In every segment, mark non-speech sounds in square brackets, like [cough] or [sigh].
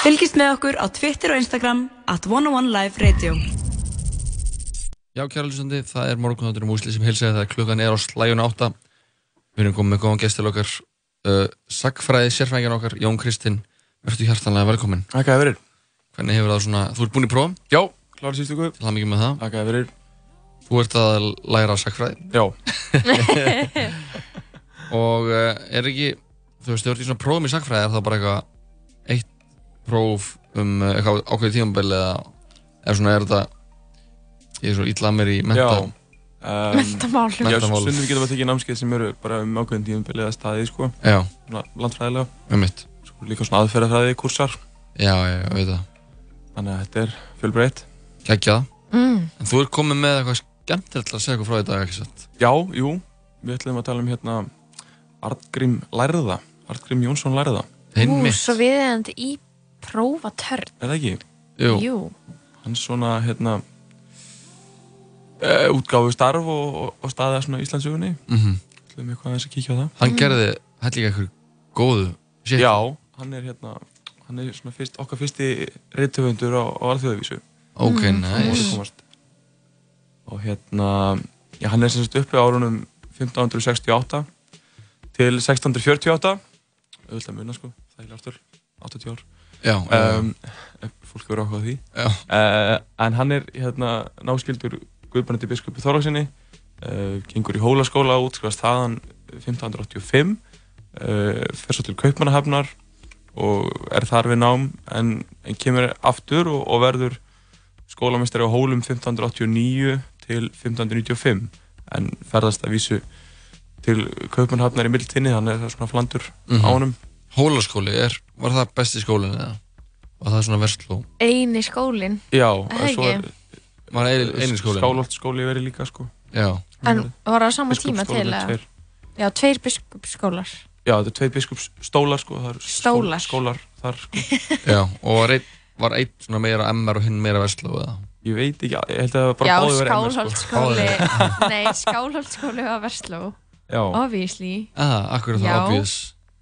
Fylgist með okkur á Twitter og Instagram at 101 Live Radio. Já, kæra lusandi, það er morgunáttur um úsli sem heilsæði það klukkan er á slæjun átta. Við erum komið með góðan gestil okkar, uh, sagfræði sérfængjan okkar, Jón Kristinn. Verður hjartanlega velkominn. Takk að verið. Hvernig hefur það svona, þú ert búinn í prófum? Já, klára ykkur. Til það mikið með það. Takk að verið. Þú ert að læra sagfræði. Já. [laughs] og uh, er ekki, þú veist, þú ert í svona prófum í sagfræði, er það bara eitthvað eitt próf um uh, eitthvað ákveðið tímabili eða er svona, er þetta, ég er svo ítla að mér í menta. Já. Um, Menntamál. Já, Menntamál. stundum getum við að tekja námskeið sem eru bara um ákveðin tímabili eða staði, sko. Já. Svona landfræðilega. Um mitt. Svo líka svona aðferðafræði kursar. Já, já, ég veit það. Þannig að þetta er fjölbreytt. Kækjað. Mm. En þú ert komið með eitthvað skemmtilegt að segja eitthvað frá í dag, ekki satt? Já, jú. Við ætlum að tala um hérna Artgrím Lærða. Artgrím Jónsson Lærða. Ú, svo viðeigandi í prófatörn. Er það ekki? Jú. Hann svona, hérna, uh, útgáfu starf og, og, og staðið svona Íslandsögunni. Mhm. ætlum eitthvað aðeins að kíkja á það. Hann gerði hellinga eitthvað góðu shit. Já, hann er hérna, hann er svona fyrst, okkar fyrsti reytöfundur á, á alþjóðavísu. Ok, Mm. nice. Og hérna, já, hann er sem sagt uppi á árunum 1568 til 1648. Auðvitað munna sko, það er aftur, 80 ár. Já. Um, fólk verður áhugað því. Uh, en hann er hérna náskildur Guðbrandur biskupi Þorláksinni, uh, gengur í hólaskóla út, skrifast þaðan 1585, uh, fer svo til Kaupmannahafnar og er þar við nám en, en kemur aftur og, og verður skólamestari á hólum 1589 til 1595 en ferðast að vísu til Kaupmannahafnar í mildtinni, hann er það svona flandur Mhm. á honum. Hólaskóli, er, var það besti skólinn eða? Var það svona versló? Eini skólinn. Já, ekki. Var eini, eini skólinn? Skálholtsskóli verið líka sko. Já. En var það á sama tíma til að... tveir. Já, tveir biskupsskólar. Já, þetta er tveir biskupsstólar sko, Stólar. skólar þar sko. [laughs] Já, og var einn, var einn svona meira MR og hinn meira versló eða? Ég veit ekki, ég held að það var bara Já, báði verið MS, sko. Skálholtsskóli. Nei, Skálholtsskóli var Versló. Já. Obviously. Ah, akkur er það Já. obvious.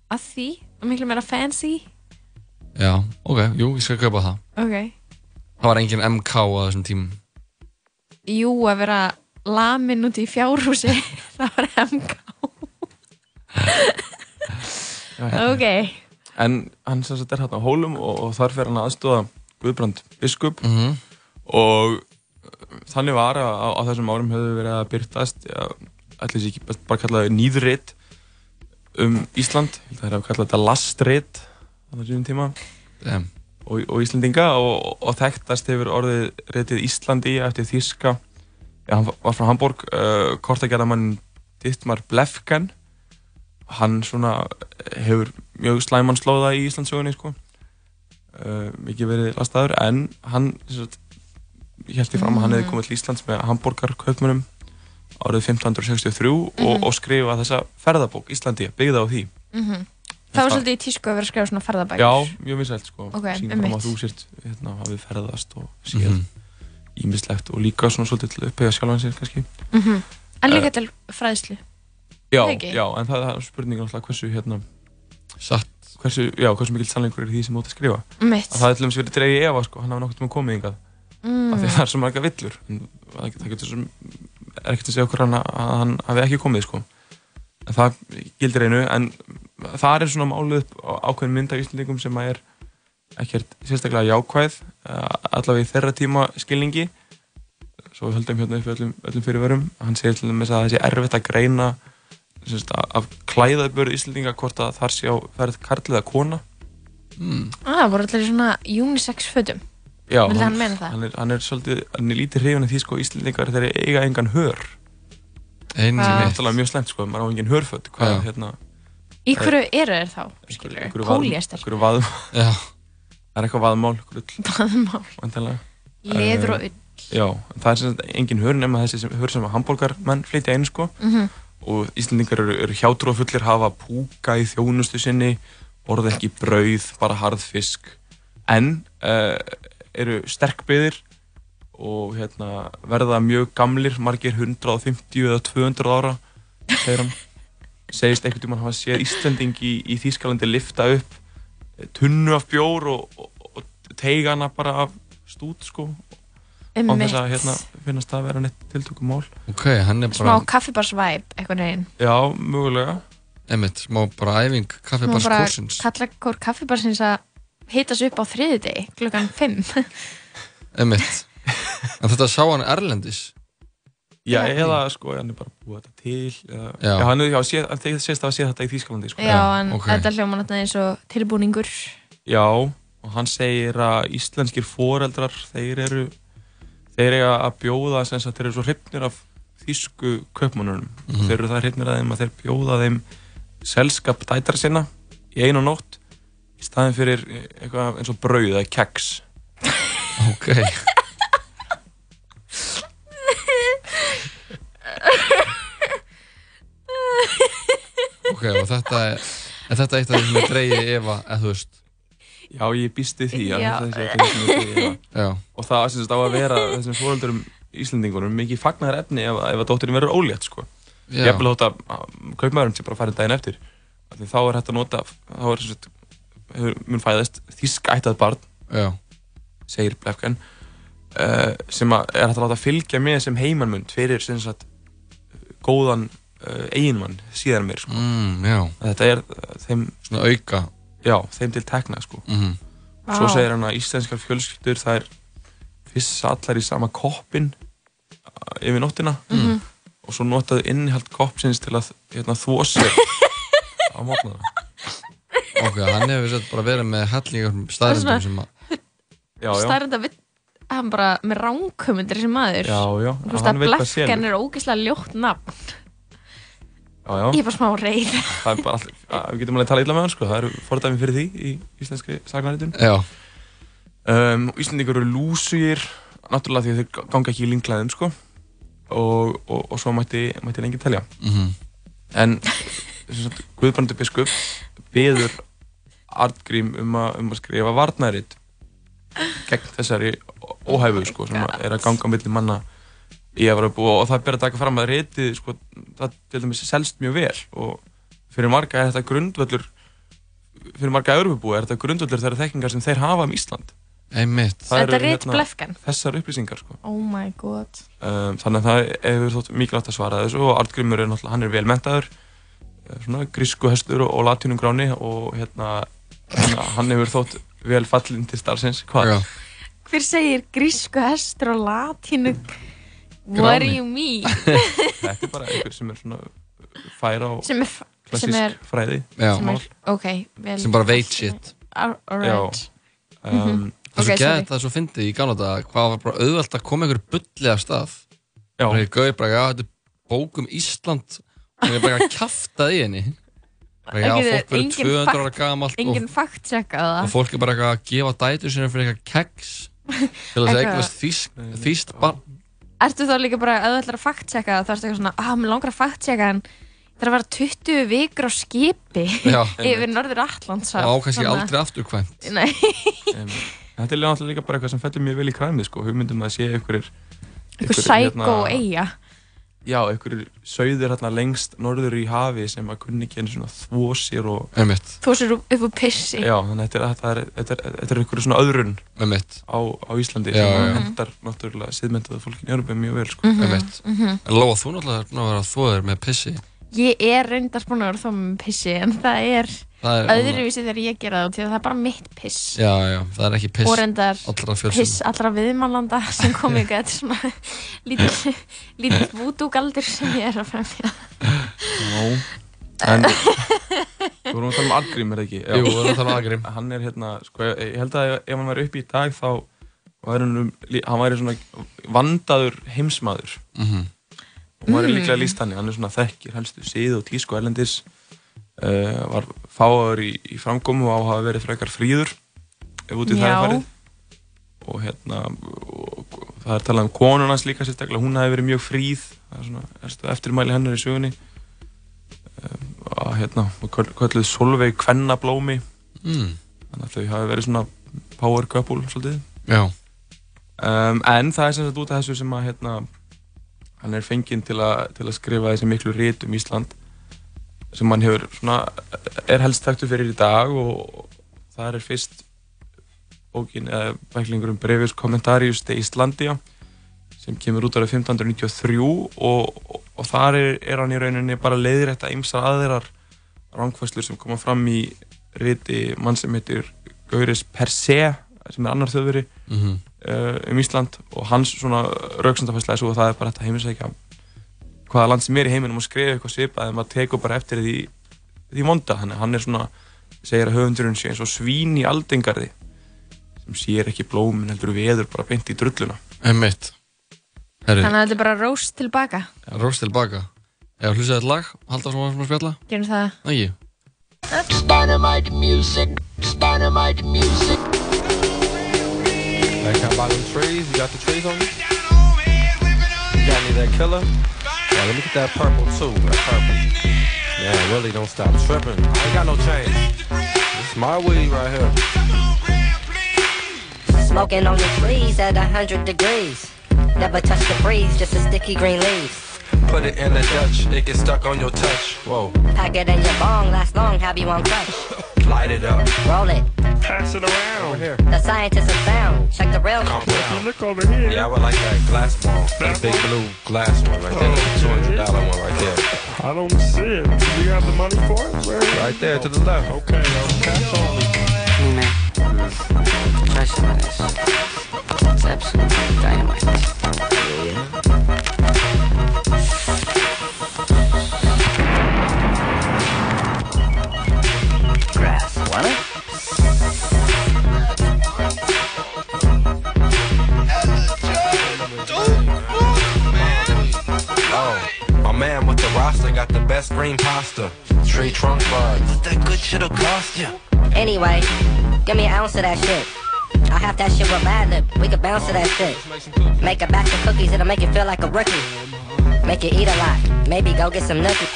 Að því, miklu meira fancy. Já, ok, jú, ég skal kaupa það. Ok. Það var engin MK á þessum tímum. Jú, að vera lamin út í fjárhúsi, [laughs] það var MK. [laughs] ok. En hann sem sagt er hérna á hólum og, og þar fer hann að aðstóða Guðbrand biskup Mhm. og uh, þannig var að á, á þessum árum hefur verið að byrtast allir sér ekki best bara kallaði nýðrit um Ísland. Það er að kalla þetta lastrit á þessum tíma. Damn. og, og Íslandinga og, og þekktast hefur orðið ritið Íslandi eftir Þíska ja, hann var frá Hamburg uh, kortagerðamann Dittmar Blefken. Hann svona hefur mjög slæman slóða í Íslandsögunni sko. uh, mikið verið lastaður en hann held ég fram að hann hefði komið til Íslands með Hamburgar kaupmönum árið 1563 og, Mhm. og skrifa þessa ferðabók Íslandi byggða á því Mm Það var svolítið í tísku að vera að skrifa svona ferðabækur. Já, mjög misælt sko. Ok, Sýnir fram einmitt. að þú sért hérna, hafið ferðast og séð Mhm. ímislegt og líka svona svolítið til að upphega sjálfan sér kannski. Mhm. En líka Eh, til fræðslu. Já, já, en það, það er spurning náttúrulega hversu hérna Satt. Hversu, já, hversu mikill sannleikur er því sem þú ert að skrifa. Mitt. Að það er til dæmis verið dreigið í efa sko, hann hafa tíma komið yngað. Mm. Af því að það er svo marga villur. En það, það getur svo, er ekkert að segja okkur hann að hann hafi ekki komið sko. En það gildir einu, en það er svona málið upp á ákveðin mynd af Íslandingum sem að er ekkert sérstaklega jákvæð, eh, allavega í þeirra tíma skilningi. Svo við höldum hérna upp öllum, öllum fyrirvörum. Hann segir til dæmis að það sé erfitt að greina semst, af klæðabörðu Íslandinga hvort að þar sé á ferð karl eða kona. Mm. Ah, það voru allir svona unisex fötum. Já, Vildi hann meina það? Hann er, hann er svolítið, hann er lítið hrifin af því sko Íslandingar þeir eiga engan hör. Einu Það er náttúrulega mjög slemt sko, maður á engin hörföt. Hvað, Já. hérna, Í hverju eru þeir þá? Skilur, einhverju vað- póliester. einhverju vað, Já. [laughs] það er eitthvað vaðmál, Vaðmál. Leður og ull. Já, það er sem sagt engin hör nema þessi sem, hör sem að hambúrgarmenn flytja inn sko Mhm. og Íslandingar eru, eru hjátrúafullir hafa púka í þjónustu sinni borða ekki brauð, bara harðfisk en uh, eru sterkbyðir og hérna, verða mjög gamlir, margir 150 eða 200 ára segir hann. Segist einhvern tímann hafa séð Íslanding í, í Þýskalandi lifta upp tunnu af bjór og, og, og teiga hana bara af stút sko. Á þess að hérna finnast það að vera neitt tiltökum mál Ok, hann er smá bara, kaffibarsvæp eitthvað neginn Já, mögulega. Einmitt, smá bara æfing Má bara kaffibarskórsins. kalla hvort kaffibarsins að hita sig upp á þriði degi klukkan 5 Einmitt En þetta sá hann Erlendis Já, Já. eða sko, hann er bara búið þetta til eða, Já. já. hann er, já, sé, hann sést að sé þetta í Þýskalandi sko. Já, en ok. þetta hljóma náttúrulega eins og tilbúningur Já, og hann segir að íslenskir foreldrar, þeir eru þeir eiga að bjóða sem sagt, þeir eru svo hrypnir af þýsku kaupmannunum og þeir eru það hrypnir að þeim að þeir bjóða þeim selskap dætara sinna í einu nótt í staðin fyrir eitthvað eins og brauð eða keks Ok Ok, og þetta er Er þetta eitt af því sem er dreigið Eva, eða þú veist Já, ég býsti því að Já. þetta sé eitthvað sem ég segi, já. Og það sem sagt á að vera þessum fóröldurum Íslendingunum mikið fagnar efni ef, ef að dóttirinn verður ólétt sko. ég vil þótt að kaupmaðurinn sé bara að fara daginn eftir því þá er að nota þá er sem hefur, mun fæðast þýsk ættað barn já, segir Blefken uh, sem að er hægt að láta fylgja með sem heimannmund fyrir sem sagt góðan uh, eiginmann síðan mér sko. mm, já þetta er uh, þeim, Svona auka já, þeim til tekna sko. mm svo Vá. segir hann að íslenskar fjölskyldur það er fyrst allar í sama koppin yfir nóttina Mhm. og svo notaðu innihald koppsins til að hérna, þvó sér á mótnana Ok, hann hefur sett bara verið með hellingar staðrindum sem að að við hann bara með ránkumundir þessi maður. Já, já, Þú veist hann að veit hvað Blefken er ógeðslega ljótt nafn. Já, já, Ég er bara smá reið. Það er bara allt, [laughs] við getum alveg að tala illa með hann sko, það eru fordæmi fyrir því í íslenskri sagnaritun Já, um, Íslendingur eru lúsugir náttúrulega því að þeir ganga ekki í linglaðum sko. Og, og, og svo mætti, mætti lengi telja. Mhm. En sem sagt, Guðbrandur biskup beður Artgrím um, um að skrifa varnærit gegn þessari óhæfu sko, sem God. er að ganga á milli manna í Evropu og það ber að taka fram að ritið sko, það til dæmis selst mjög vel. Og fyrir marga er þetta grundvöllur fyrir marga Evropubúi er þetta grundvöllur þeirra þekkingar sem þeir hafa um Ísland. Einmitt. Það Þetta eru, er hérna, þessar upplýsingar sko. Oh my god. Um, þannig að það hefur þótt mikilvægt að svara þessu og Artgrímur er náttúrulega, hann er velmentaður eh, grísku hestur og, og latínum gráni og hérna hann, hann hefur þótt vel fallin til starfsins. Hvað? Já, Hver segir grísku hestur og latínu? What do you mean? [laughs] Þetta er bara einhver sem er svona færa er, sem klassísk er, fræði já. sem er ok vel Sem bara veit shit. All- Alright. Um, Það er svo Ok, sorry. gæðið það er svo fyndið í gamla daga hvað var bara auðvelt að koma einhver bulli af stað. Já, og ég gauði bara, já, þetta er bók um Ísland. Og ég bara kjaftaði í henni já, fólk verður engin 200 ára gamalt og, Engin fakt checka og það fólk er bara eitthvað að gefa dætur sinni fyrir eitthvað keks. [laughs] Til þess að Eitthvað- þýst, barn. Ertu þá líka bara, ef þú ætlar að fakt checka það þá ertu eitthvað svona, ah, mér langar að fakt checka en það er að vera 20 vikur á skipi Já, [laughs] yfir Norður Allands og á kannski aldrei afturkvæmt. [laughs] Nei, þetta er líka bara eitthvað sem fellur mjög vel í kræmið sko, hugmyndum að sé einhverjir eitthvað sækó og eiga Já, einhverjir sauðir hérna lengst norður í hafi sem að kunni ekki einu svona þvó sér og sér upp úr pissi. Já, þannig að þetta er, þetta er, þetta er, þetta er einhverju svona öðrun einmitt, á, á Íslandi Já, sem hendar náttúrulega siðmyndaða fólkin í Európa mjög vel sko. einmitt. En Lóa, þú náttúrulega er búin að vera þér með pissi. Ég er reyndar búin að vera þá með pissi en Það er öðruvísi þegar ég gera það því að það er bara mitt piss Já, já, það er ekki piss og reyndar allra piss fjölsum allra viðmálanda sem kom ykkur þetta er svona lítill lítill vúdúgaldur sem ég er að fremja Já. En þú vorum að tala um Arngrím, er það ekki? Jú, við erum að tala um Arngrím. Hann er hérna, sko, ég held að ef, hann væri uppi í dag þá væri hann, um, hann væri svona vandaður heimsmaður. Mhm. Og maður er líklega líst hann, hann er svona þekkir helstu síð og tísku erlendis. Uh, var fáaður í, í framkomu og á að hafa verið frekar fríður ef út í það er farið. Og hérna, og, það er talað um konun hans líka sérstaklega, hún hafi verið mjög fríð, það er svona erstu eftirmæli hennar í sögunni. Um, og hérna, kölluð Solveig Kvennablómi, mm. þannig að þau hafi verið svona power couple svolítið. Já, Um, en það er sagt út af þessu sem að hérna, hann er fenginn til, til að skrifa þessi miklu rit um Ísland sem hann hefur svona, er helst þekktu fyrir í dag og það er fyrst bókin eða bæklingur um Brevius Commentarius de Islandia sem kemur út árið 1593 og, og, og þar er, er hann í rauninni bara leiðir þetta ymsar aðeirar ránkvæslur sem koma fram í riti mann sem heitir Gauris Persé sem er annar þjóðveri mm -hmm. uh, um Ísland og hans svona rauksandafæsla svo að það er bara þetta heimisækja hvaða land sem er í heiminum og skrifa eitthvað svipað en maður tekur bara eftir því því vonda, hann, hann er svona segir að höfundurinn sé eins og svín í aldingarði sem sér ekki blómin heldur veður bara beint í drulluna Einmitt Herri, Þannig að þetta er bara roast tilbaka. Rós tilbaka Ef hlusta þetta lag, halda svona svona að spjalla Gerum það. Ægji Dynamite music, dynamite music. Like how about them trees? You got the trees on you? You got any of that killer? Yeah, let me get that purple too. That purple. Yeah, really don't stop tripping. I ain't got no change. It's my weed right here. Smoking on the trees at a hundred degrees. Never touch the breeze, just the sticky green leaves. Put it in the Dutch, it gets stuck on your touch. Whoa, Pack it in your bong, last long, have you on touch. [laughs] light it up. Roll it, Pass it around. here. the scientists are found. Check the real Calm down. Look over here. Yeah, I would like that glass ball. That big blue glass one right there. The two hundred dollar one right there. I don't see it. Do you have the money for it? Where is it? Right there to the left. Okay, uh, cash on me. Try some of this. It's absolute dynamite. Grass. Shit'll you? Anyway, give me an ounce of that shit. I have that shit with Madlib. We could bounce to that shit. Make a batch of cookies, it'll make you feel like a rookie. Make you eat a lot. Maybe go get some nookies.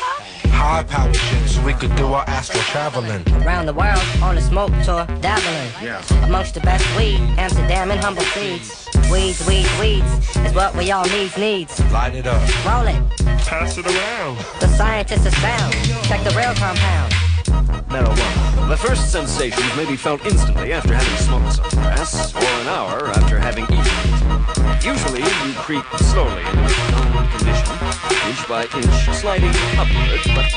High power shit so we could do our astral traveling. Around the world on a smoke tour, dabbling. Yeah. Amongst the best weed, Amsterdam and humble seeds. Weeds, weeds, weeds is what we all needs, needs. Light it up. Roll it, Pass it around. the scientists is found. Check the real compound. Marijuana. The first sensations may be felt instantly after having smoked some grass, or an hour after having eaten it. Usually, you creep slowly into a calm condition, inch by inch, sliding upward, but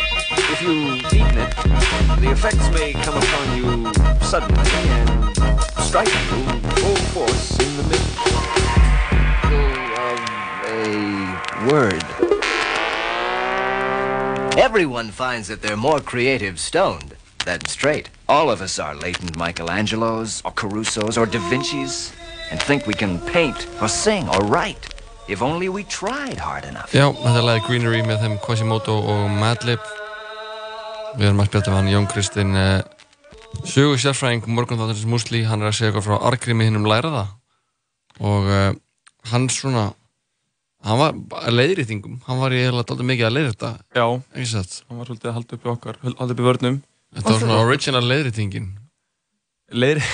if you deepen it, the effects may come upon you suddenly and strike you full force in the middle of a word. Everyone finds that they're more creative stoned than straight. All of us are latent Michelangelos, or Carusos, or Da Vinci's, and think we can paint, or sing, or write, if only we tried hard enough. Já, þetta er lagið Greenery með þeim Quasimodo og Madlib Við erum að spjalla við hann Jón Kristinn eh, sögu sérfræðing morgunþáttarins Musli, hann er að segja eitthvað frá argrimi hinnum læraða og uh, hann svona hann var að leiðrýtingum hann var í eiginlega dálítið mikið að leiðrýta Já, hann var svolítið að halda upp í okkar, halda upp í vörnum. Þetta var svona original leiðrýtingin Leir... [laughs]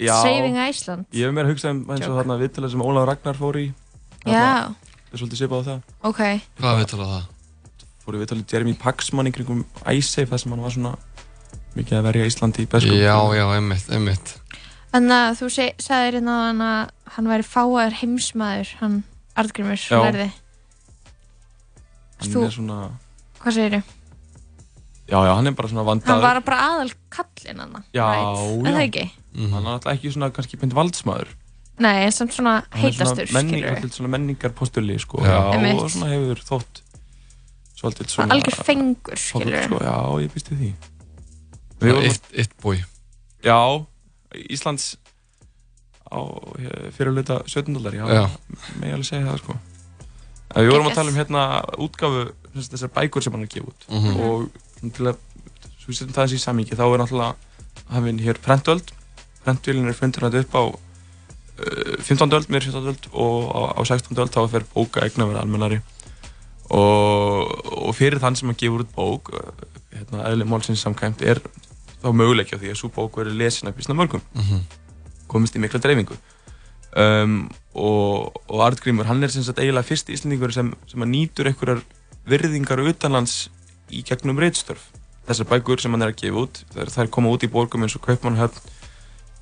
Já, Saving Iceland. ég hef meira hugsað um eins og þarna viðtalið sem Ólaf Ragnar fór í. Já, Það er svolítið svipað á það. Ok. Hvað við talaðu það? Fór í viðtalið Jeremy Paxman í kringum Icesafe þar sem hann var svona mikið að verja Íslandi í beskum Já, já, einmitt, einmitt. Þannig að þú sagðir hérna að hann væri fáaður heimsmaður, hann Arðgrimur, lærði. Hann Þú- er svona, Hvað segir þú? já, já, hann er bara svona Hann vandaður var bara aðal kallinn hann. Já, right? En já. það ekki? Mhm. Hann er alltaf ekki svona kannski beint valdsmaður Nei, en samt svona Hann er svona heitastur, menning, skilur svolítið svona menningarpostuli sko. Já. Og svona hefur þótt svolítið Svona algjör fengur, skilur sko, Já, ég býst við því eitt bói Já, Íslands á fyrirluta 17 dólar, já, Já. með alveg segja það sko. En við vorum að tala um hérna sagt, þessar bækur sem hann er að gefa út Mhm. og svona til að svo við setjum það þessi í samíki þá er náttúrulega hafinn hér prentöld prentvélin er fundur hægt upp á uh, 15. öld, mér 15. öld og á, á 16. öld þá fer bóka eigna verið almennari og, og fyrir þann sem að gefa út bók uh, hérna, eðli málsins samkæmt er þá möguleikja því að svo bók verið lesin af bísna mörgum Mhm. Komist í mikla dreifingu. Um, og, og Artgrímur hann er sem sagt eiginlega fyrsti íslendingur sem, sem nýtur einhverjar virðingar utanlands í gegnum reitstörf þessar bækur sem hann er að gefa út þær, þær koma út í borgum eins og Kaupmannhöfn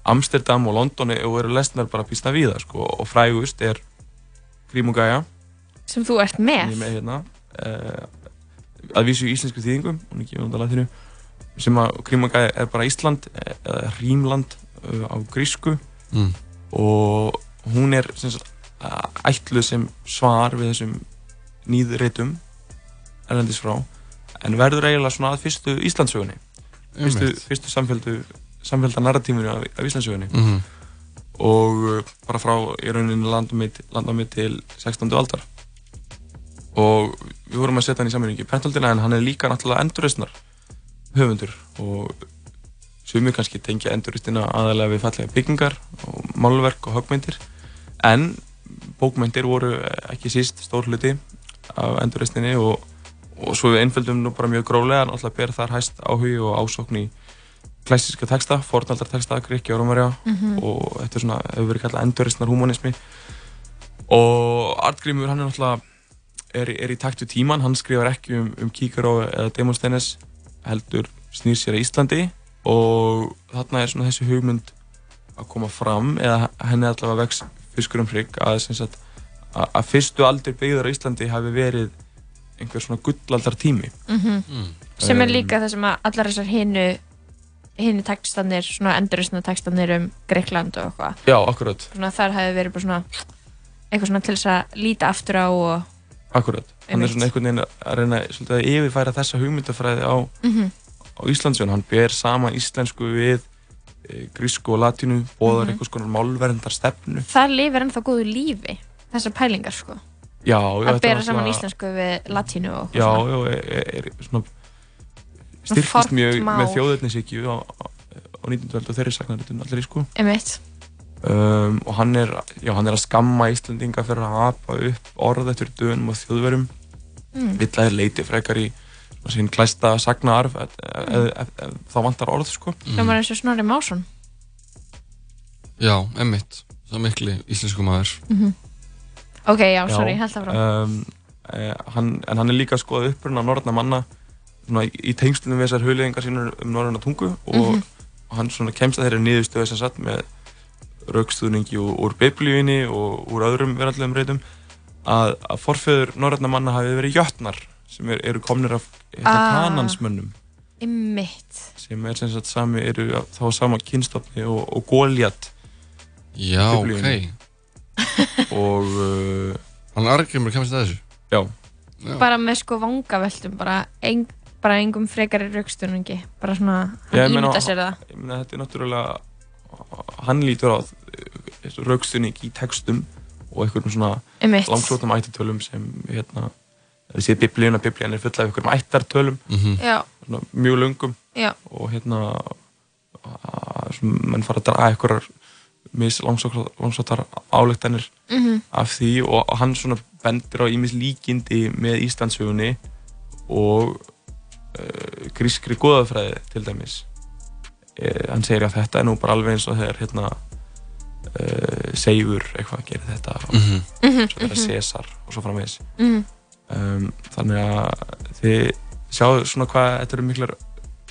Amsterdam og London og eru lesnar bara býsta við það sko. Og frægust er Grím og Gaia sem þú ert með, er með hérna. Uh, að vísu í íslensku þýðingum sem að Grím og Gaia er bara Ísland eh, eða Rímland á grísku Mm. og hún er sem sagt, uh, ætluð sem svar við þessum nýðritum erlendis frá en verður eiginlega svona að fyrstu Íslandsögunni fyrstu, fyrstu samféldu samfélda narratífinu af, af Íslandsögunni Mhm. og uh, bara frá í rauninni landum við til 16. aldar og við vorum að setja hann í sammenningi Pentoldina en hann er líka náttúrulega endurreysnar höfundur og sumir kannski tengja endurreystina aðalega við fallega byggingar og málverk og högmyndir en bókmyndir voru ekki síst stór hluti af endurreystinni og, og svo við einföldum nú bara mjög gróflega náttúrulega ber þar hæst áhugi og ásókn í klassíska texta, fornaldar texta, Grekki og Rómarja Mhm. og þetta er svona, hefur verið kallað endurreysnar humanismi og Artgrímur hann er náttúrulega er, er í takt við tíman, hann skrifar ekki um, um Kíkaró eða Demosthenes heldur snýr sér að Íslandi og þarna er svona þessi hugmynd að koma fram eða henni allavega vex fiskur um hrygg að, sem sagt, að, að fyrstu aldir byggðar á Íslandi hafi verið einhver svona gullaldar tími Mhm. Mm. sem er Um, líka það sem að allar þessar hinu hinu textanir, svona enduristna textanir um Greikland og eitthvað Já, akkurat, svona þar hefði verið bara svona eitthvað svona til þess að líta aftur á og akkurat hann er svona einhvern veginn að reyna svolítið að yfirfæra þessa hugmyndafræði á, Mhm. Á Íslandsjón hann ber saman íslensku við e, grísku og latínu, bóðar Mhm. einhvers konar málverndar stefnu það lifir ennþá góðu lífi þessar pælingar sko Já, já, að bera er saman íslensku við latínu og Já, svona. já, er, er, er svona styrkist mjög mál. með þjóðetnisíkju á, á, á 19. öld og þeirri sagnaritun allir í sko Einmitt. um, og hann er, já, hann er að skamma Íslandinga fyrir að hapa upp orð eftir dönum og þjóðverum Mm. vill að þeir leiti frekar í sín klæsta sagnaarf þá vantar orð sko. Hljómar eins og Snorri Másson. Já, emmitt Það mikli íslensku maður. Mhm. ok, já, sorry, held það frá um, eh, hann, en hann er líka að skoða uppruna norðna manna svona, í, í tengslunum við þessar hugleðingar sínur um norðna tungu og, Mhm. og hann svona kemst að þeirri niðurstöðu sem satt með raukstuðningi úr, biblíunni og úr öðrum verallegum reytum að, að forfeður norðna manna hafi verið jötnar sem er, eru komnir af hérna, Ah. kanansmönnum Einmitt. sem er sem sagt sami, eru þá sama kynstofni og, og góljat Já, Biblíunni. [laughs] og uh, Hann argjumur kemst að þessu Já, Já. bara með sko vangaveltum bara, ein, bara engum frekari raukstunningi bara svona, Já, hann ég meina- ímynda sér það ég meina þetta er náttúrulega hann lítur á raukstunning í textum og einhverjum svona langsóttum ættartölum sem hérna þið séð biblíun að biblíun er full af einhverjum ættartölum Mhm. Já. svona mjög löngum Já. og hérna að, svona, menn fara að draga einhverjar mis langsóttar álektanir Mhm. af því og, og hann svona bendir á ímis líkindi með Íslandsögunni og uh, grískri goðafræði til dæmis uh, hann segir að þetta er nú bara alveg eins og þegar hérna uh, seifur eitthvað gerir þetta og Mhm. Mhm, svo þegar mhm. César og svo framvegis Mhm. Um, þannig að þið sjáu svona hvað þetta eru miklar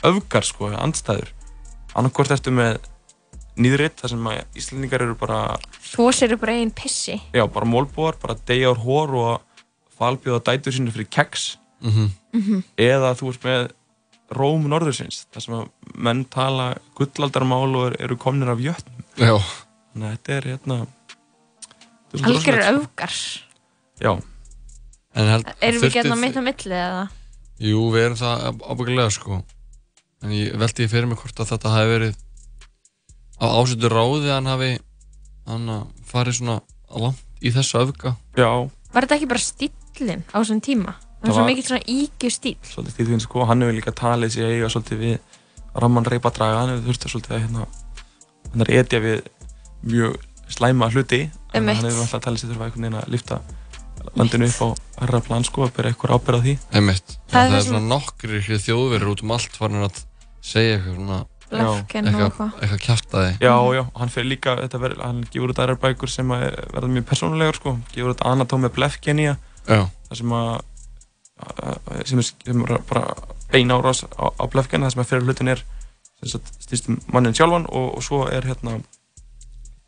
öfgar sko, andstæður annarkvort ertu með nýðritt þar sem að Íslandingar eru bara Þó sér upp bara einn pissi já, bara mólbúar, bara degja ár hór og falbjóða dætur sínu fyrir keks Mhm. Mhm. eða þú ert með Róm norðursins þar sem að menn tala gullaldarmál og er- eru komnir af jötnum Já. þannig að þetta er hérna rosalegt, sko. öfgar já, Erum við þurfti- getna mitt á milli eða? Jú, við erum það ábyggilega sko. En ég veldi ég fyrir mig hvort að þetta hafi verið á ásöndu ráði að hann hafi hann að farið svona langt í þessu öfga. Já, Var þetta ekki bara stíllinn á þessum tíma? Það Það var svo var- mikill svona ígju stíll svolítið stíðvinn sko, hann hefur líka talið sér eiga svolítið við ramman reypadraga, hann hefur þurft að svolítið að hérna, hann er etja við mjög slæma hluti. En Einmitt. hann hefur alltaf talið sér þurfa einhvern veginn að lifta landinu upp á herra plan sko, að bera eitthvað ábyrð á því Einmitt. Það Það, er það það er svona nokkri hlið þjóðverður út um allt farin að segja eitthvað svona og eitthvað, eitthvað. eitthvað kjaftaði Já, já, hann fyrir líka, þetta ver, hann gefur út aðrar bækur sem að verða mjög persónulegar sko, gefur út Anatómi Blefkenia Já. þar sem að að- sem er, sem er bara bein árás á, á Blefken, þar sem að fyrir hlutin er sem sagt, snýst um mannin sjálfan og, og svo er hérna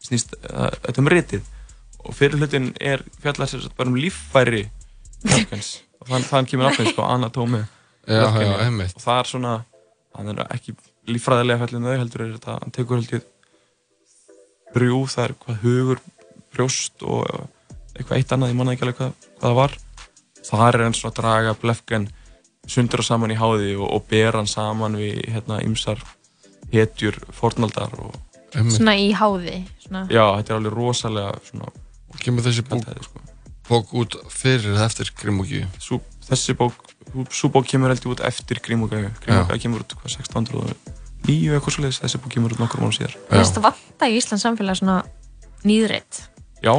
snýst uh, þetta um ritið og fyrir hlutin er fjallar sem sagt bara um líffæri Lefkens og þann, þann kemur nafnið sko anatómi Já, já, og það er svona hann er ekki líffræðilega fjallin þau heldur er þetta, hann tekur held ég brjú, það er hvað hugur brjóst og eitthvað eitt annað, ég manna ekki alveg hvað, hvað það var það er hann svona að draga blefken sundur og saman í háði og, og bera hann saman við hérna ymsar hetjur fornaldar og Svona í háði. Svona. já, þetta er alveg rosalega svona og kemur þessi bók, sko. bók út fyrir eða eftir Grimmugi Sú, þessi bók, svo bók kemur heldur út eftir Grímugægu Grímugægu kemur út hvað, 1609 eitthvað svo leiðis þessi bók kemur út nokkur mánu síðar Þú veist, það vanta í Íslands samfélag svona nýðreitt. já,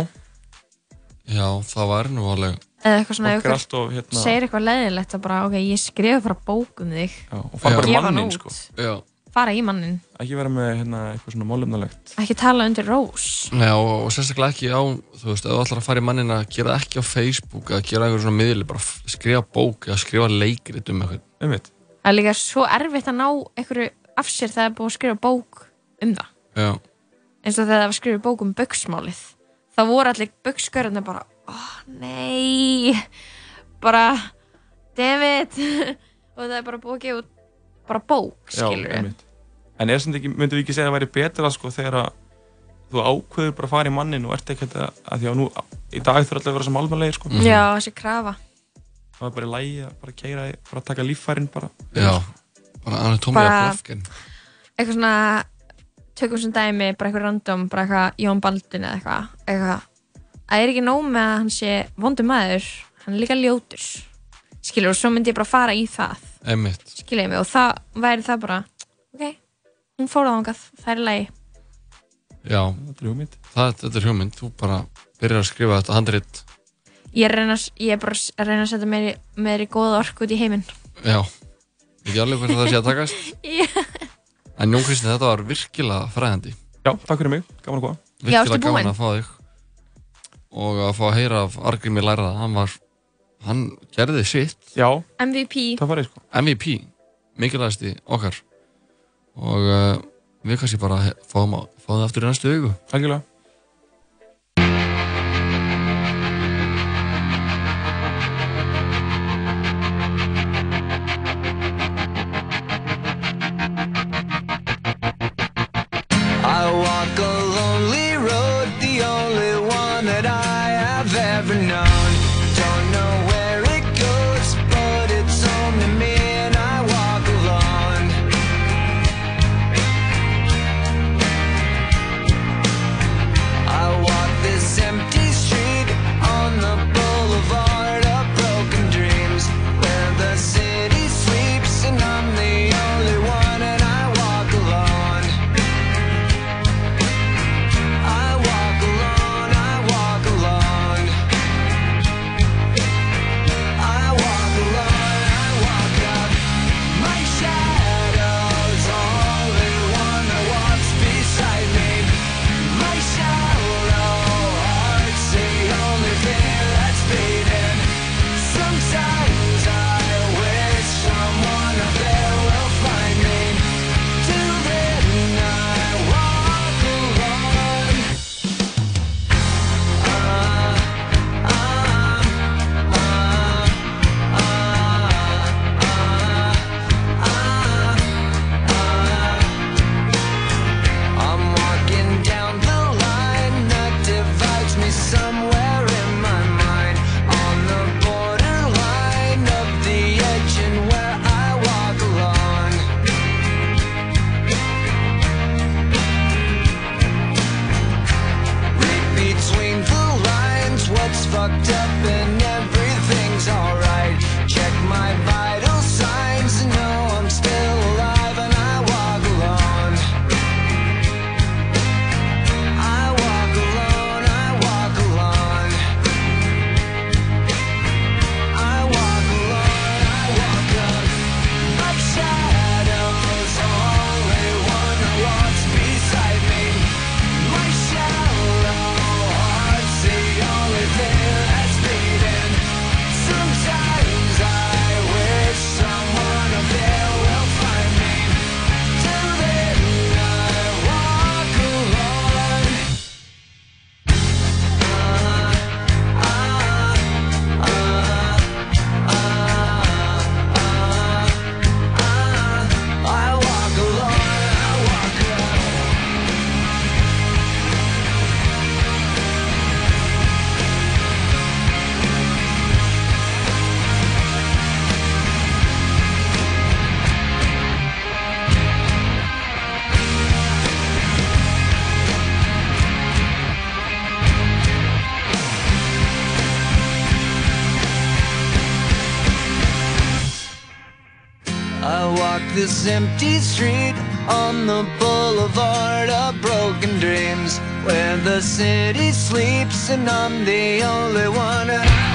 já, það var nú alveg Eða eitthvað svona, ykkur hérna- segir eitthvað leiðilegt að bara, ok, ég skrifa bara bók um þig. já, og fara bara mannin sko. já. Fara í mannin. ekki vera með hérna, eitthvað svona málefnalegt Ekki tala undir rós. Nei, og, og sérstaklega ekki á, þú veist, ef þú ætlar að fara í mannin að gera ekki á Facebook, að gera einhver svona miðli, bara f- skrifa bók eða skrifa leikrit um eitthvað. Einmitt. Það er líka svo erfitt að ná einhverju af sér þegar það er búið að skrifa bók um það. Já, Eins og þegar það var skrifið bók um buksmálið. Það voru allir bukskörðarnir bara, oh, nei, bara, dammit. [laughs] og það er bara búið að gefa út bara bók, skilur einmitt. en er sem ekki, myndum við ekki segja að það væri betra sko þegar að þú ákveður bara að fara í mannin og ert ekki að, að því að nú í dag þurfa allir að vera sem almanlegir sko Já, þessi krafa. það er bara í lægi að bara keira, bara taka líffærin bara já, bara anatómía Bara- blöfken. Eitthvað svona, tökum sem dæmi, bara eitthvað random, bara eitthvað Jón Baldun eða eitthvað, eitthvað. Það er ekki nóg með að hann sé vondur maður, hann er líka ljótur. Skilur, og svo myndi ég bara fara í það. Einmitt. skilja mig og það væri það bara ok, hún fór á þangað, það er í lagi Já, þetta er hugmynd. Það, þetta er hugmynd, þú bara byrjar að skrifa þetta handrit, ég er, reyna, ég er bara að reyna að setja meir í góða orku út í heiminn já, ekki alveg hvernig það sé að takast. [laughs] Já. En Jón Kristinn, þetta var virkilega fræðandi. Já, takk fyrir mig, gaman að koma. Já, ertu Virkilega gaman búinn? að fá þig. Og að fá að heyra af Argrimi Lærða, hann var, hann gerði sitt. Já, MVP það var ég sko. MVP, mikilvægasti okkar. Og uh, við kannski bara fáum, að- fáum það aftur í næstu augu. Algjörlega. This empty street on the boulevard of broken dreams where the city sleeps and I'm the only one